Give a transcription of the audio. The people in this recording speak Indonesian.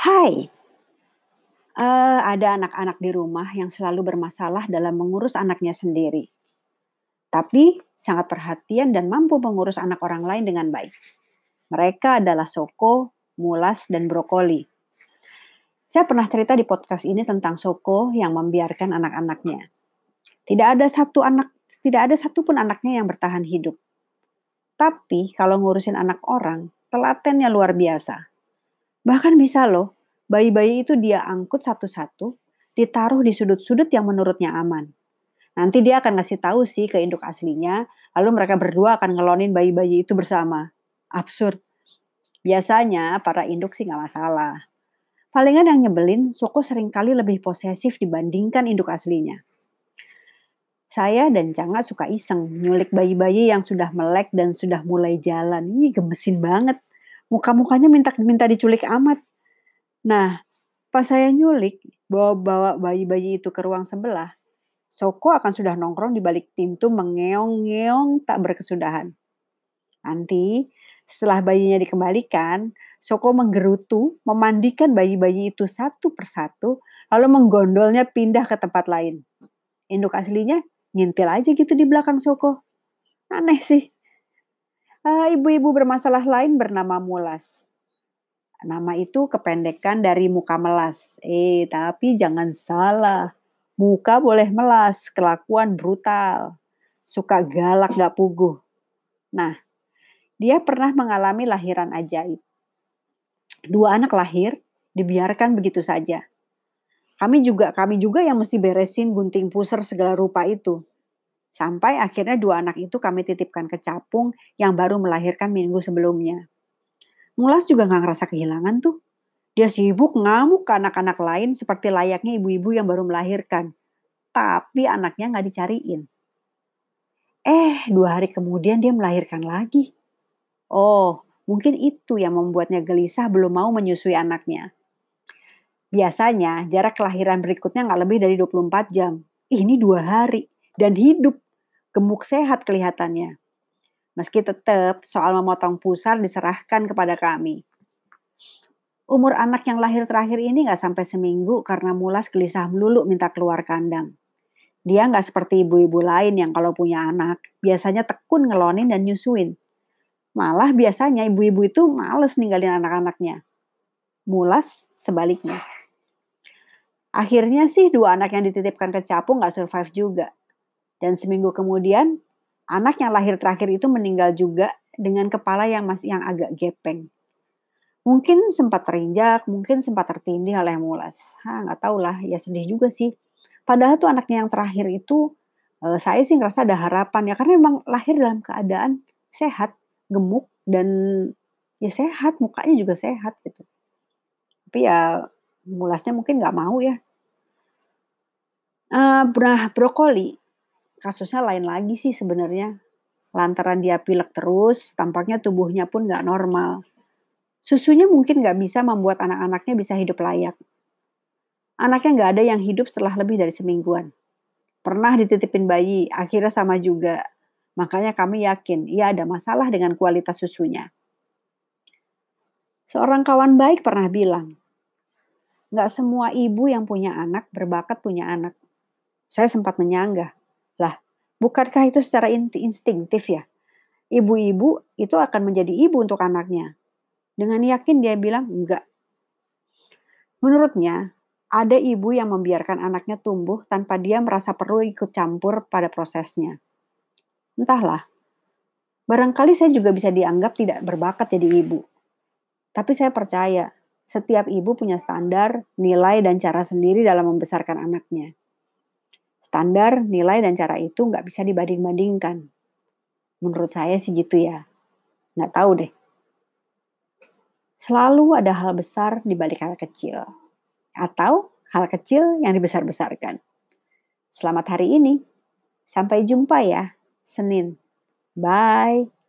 Hai, uh, ada anak-anak di rumah yang selalu bermasalah dalam mengurus anaknya sendiri. Tapi sangat perhatian dan mampu mengurus anak orang lain dengan baik. Mereka adalah Soko, Mulas, dan Brokoli. Saya pernah cerita di podcast ini tentang Soko yang membiarkan anak-anaknya. Tidak ada satu anak, tidak ada satupun anaknya yang bertahan hidup. Tapi kalau ngurusin anak orang, telatennya luar biasa. Bahkan bisa loh, bayi-bayi itu dia angkut satu-satu, ditaruh di sudut-sudut yang menurutnya aman. Nanti dia akan ngasih tahu sih ke induk aslinya, lalu mereka berdua akan ngelonin bayi-bayi itu bersama. Absurd. Biasanya para induk sih nggak masalah. Palingan yang nyebelin, Soko sering kali lebih posesif dibandingkan induk aslinya. Saya dan Canga suka iseng nyulik bayi-bayi yang sudah melek dan sudah mulai jalan. Ini gemesin banget. Muka-mukanya minta minta diculik amat. Nah, pas saya nyulik, bawa-bawa bayi-bayi itu ke ruang sebelah, Soko akan sudah nongkrong di balik pintu mengeong-ngeong tak berkesudahan. Nanti setelah bayinya dikembalikan, Soko menggerutu, memandikan bayi-bayi itu satu persatu, lalu menggondolnya pindah ke tempat lain. Induk aslinya ngintil aja gitu di belakang Soko. Aneh sih. Uh, ibu-ibu bermasalah lain bernama Mulas. Nama itu kependekan dari muka melas. Eh, tapi jangan salah. Muka boleh melas, kelakuan brutal, suka galak gak puguh. Nah, dia pernah mengalami lahiran ajaib. Dua anak lahir, dibiarkan begitu saja. Kami juga kami juga yang mesti beresin gunting pusar segala rupa itu. Sampai akhirnya dua anak itu kami titipkan ke capung yang baru melahirkan minggu sebelumnya. Mulas juga gak ngerasa kehilangan tuh. Dia sibuk ngamuk ke anak-anak lain seperti layaknya ibu-ibu yang baru melahirkan. Tapi anaknya nggak dicariin. Eh, dua hari kemudian dia melahirkan lagi. Oh, mungkin itu yang membuatnya gelisah belum mau menyusui anaknya. Biasanya jarak kelahiran berikutnya nggak lebih dari 24 jam. Ini dua hari dan hidup. Gemuk sehat kelihatannya. Meski tetap soal memotong pusar diserahkan kepada kami. Umur anak yang lahir terakhir ini nggak sampai seminggu karena mulas gelisah melulu minta keluar kandang. Dia nggak seperti ibu-ibu lain yang kalau punya anak biasanya tekun ngelonin dan nyusuin. Malah biasanya ibu-ibu itu males ninggalin anak-anaknya. Mulas sebaliknya. Akhirnya sih dua anak yang dititipkan ke capung nggak survive juga. Dan seminggu kemudian anak yang lahir terakhir itu meninggal juga dengan kepala yang masih yang agak gepeng. Mungkin sempat terinjak, mungkin sempat tertindih oleh mulas. Hah, nggak tahu lah, ya sedih juga sih. Padahal tuh anaknya yang terakhir itu, uh, saya sih ngerasa ada harapan ya, karena memang lahir dalam keadaan sehat, gemuk, dan ya sehat, mukanya juga sehat gitu. Tapi ya mulasnya mungkin nggak mau ya. Uh, nah, brokoli, kasusnya lain lagi sih sebenarnya. Lantaran dia pilek terus, tampaknya tubuhnya pun nggak normal. Susunya mungkin nggak bisa membuat anak-anaknya bisa hidup layak. Anaknya nggak ada yang hidup setelah lebih dari semingguan. Pernah dititipin bayi, akhirnya sama juga. Makanya kami yakin ia ada masalah dengan kualitas susunya. Seorang kawan baik pernah bilang, nggak semua ibu yang punya anak berbakat punya anak. Saya sempat menyanggah, lah bukankah itu secara instinktif ya? Ibu-ibu itu akan menjadi ibu untuk anaknya. Dengan yakin dia bilang enggak. Menurutnya, ada ibu yang membiarkan anaknya tumbuh tanpa dia merasa perlu ikut campur pada prosesnya. Entahlah, barangkali saya juga bisa dianggap tidak berbakat jadi ibu. Tapi saya percaya, setiap ibu punya standar, nilai, dan cara sendiri dalam membesarkan anaknya. Standar, nilai, dan cara itu nggak bisa dibanding-bandingkan. Menurut saya sih gitu ya. Nggak tahu deh. Selalu ada hal besar di balik hal kecil. Atau hal kecil yang dibesar-besarkan. Selamat hari ini. Sampai jumpa ya, Senin. Bye.